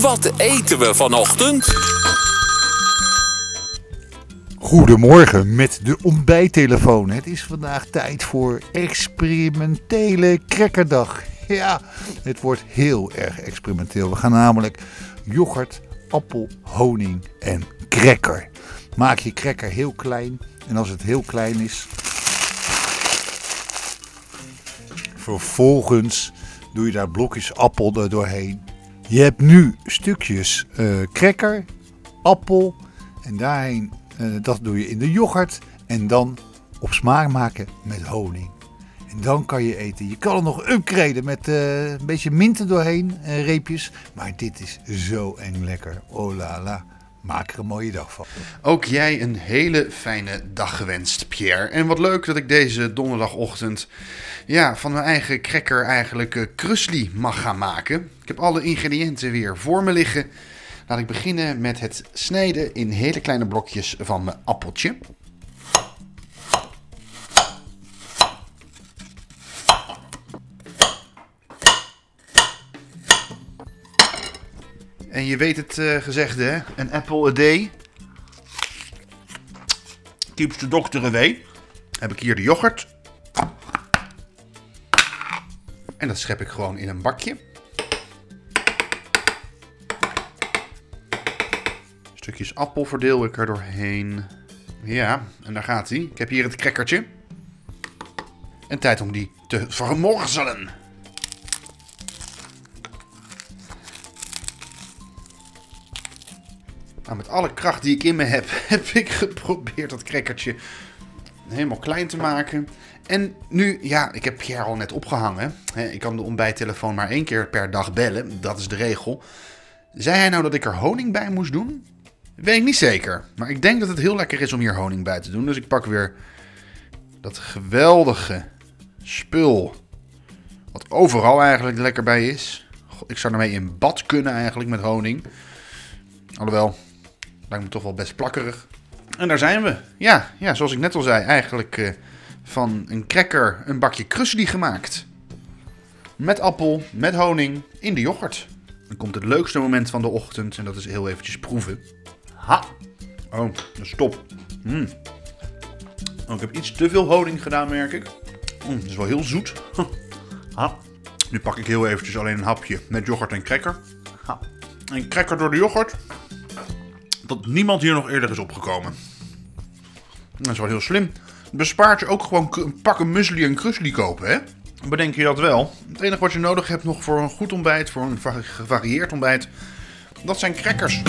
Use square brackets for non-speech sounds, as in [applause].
Wat eten we vanochtend? Goedemorgen met de ontbijttelefoon. Het is vandaag tijd voor experimentele crackerdag. Ja, het wordt heel erg experimenteel. We gaan namelijk yoghurt, appel, honing en cracker. Maak je cracker heel klein en als het heel klein is, vervolgens doe je daar blokjes appel er doorheen. Je hebt nu stukjes eh cracker, appel en daarheen, eh, dat doe je in de yoghurt en dan op smaak maken met honing. En dan kan je eten. Je kan het nog upgraden met eh, een beetje mint er doorheen, en reepjes. Maar dit is zo eng lekker. Oh la la. Maak er een mooie dag van. Ook jij een hele fijne dag gewenst, Pierre. En wat leuk dat ik deze donderdagochtend ja, van mijn eigen cracker eigenlijk uh, krusli mag gaan maken. Ik heb alle ingrediënten weer voor me liggen. Laat ik beginnen met het snijden in hele kleine blokjes van mijn appeltje. En je weet het uh, gezegde, hè? Een apple a day. Keeps the doctor away. Heb ik hier de yoghurt. En dat schep ik gewoon in een bakje. Stukjes appel verdeel ik er doorheen. Ja, en daar gaat hij. Ik heb hier het crackertje. En tijd om die te vermorzelen. Nou, met alle kracht die ik in me heb, [laughs] heb ik geprobeerd dat crackertje helemaal klein te maken. En nu, ja, ik heb Pierre al net opgehangen. Ik kan de ontbijttelefoon maar één keer per dag bellen. Dat is de regel. Zei hij nou dat ik er honing bij moest doen? Weet ik niet zeker. Maar ik denk dat het heel lekker is om hier honing bij te doen. Dus ik pak weer dat geweldige spul. Wat overal eigenlijk lekker bij is. Ik zou ermee in bad kunnen eigenlijk met honing. Alhoewel, lijkt me toch wel best plakkerig. En daar zijn we. Ja, ja zoals ik net al zei, eigenlijk uh, van een cracker een bakje krusli gemaakt. Met appel, met honing, in de yoghurt. Dan komt het leukste moment van de ochtend en dat is heel eventjes proeven. Ha! Oh, stop. Mm. Oh, ik heb iets te veel honing gedaan, merk ik. Mm, het is wel heel zoet. [laughs] Ha. Nu pak ik heel eventjes alleen een hapje met yoghurt en cracker. Ha. En cracker door de yoghurt dat niemand hier nog eerder is opgekomen. Dat is wel heel slim. Bespaart je ook gewoon een pakken muesli en krusli kopen, hè? Bedenk je dat wel. Het enige wat je nodig hebt nog voor een goed ontbijt, voor een gevarieerd ontbijt, dat zijn crackers.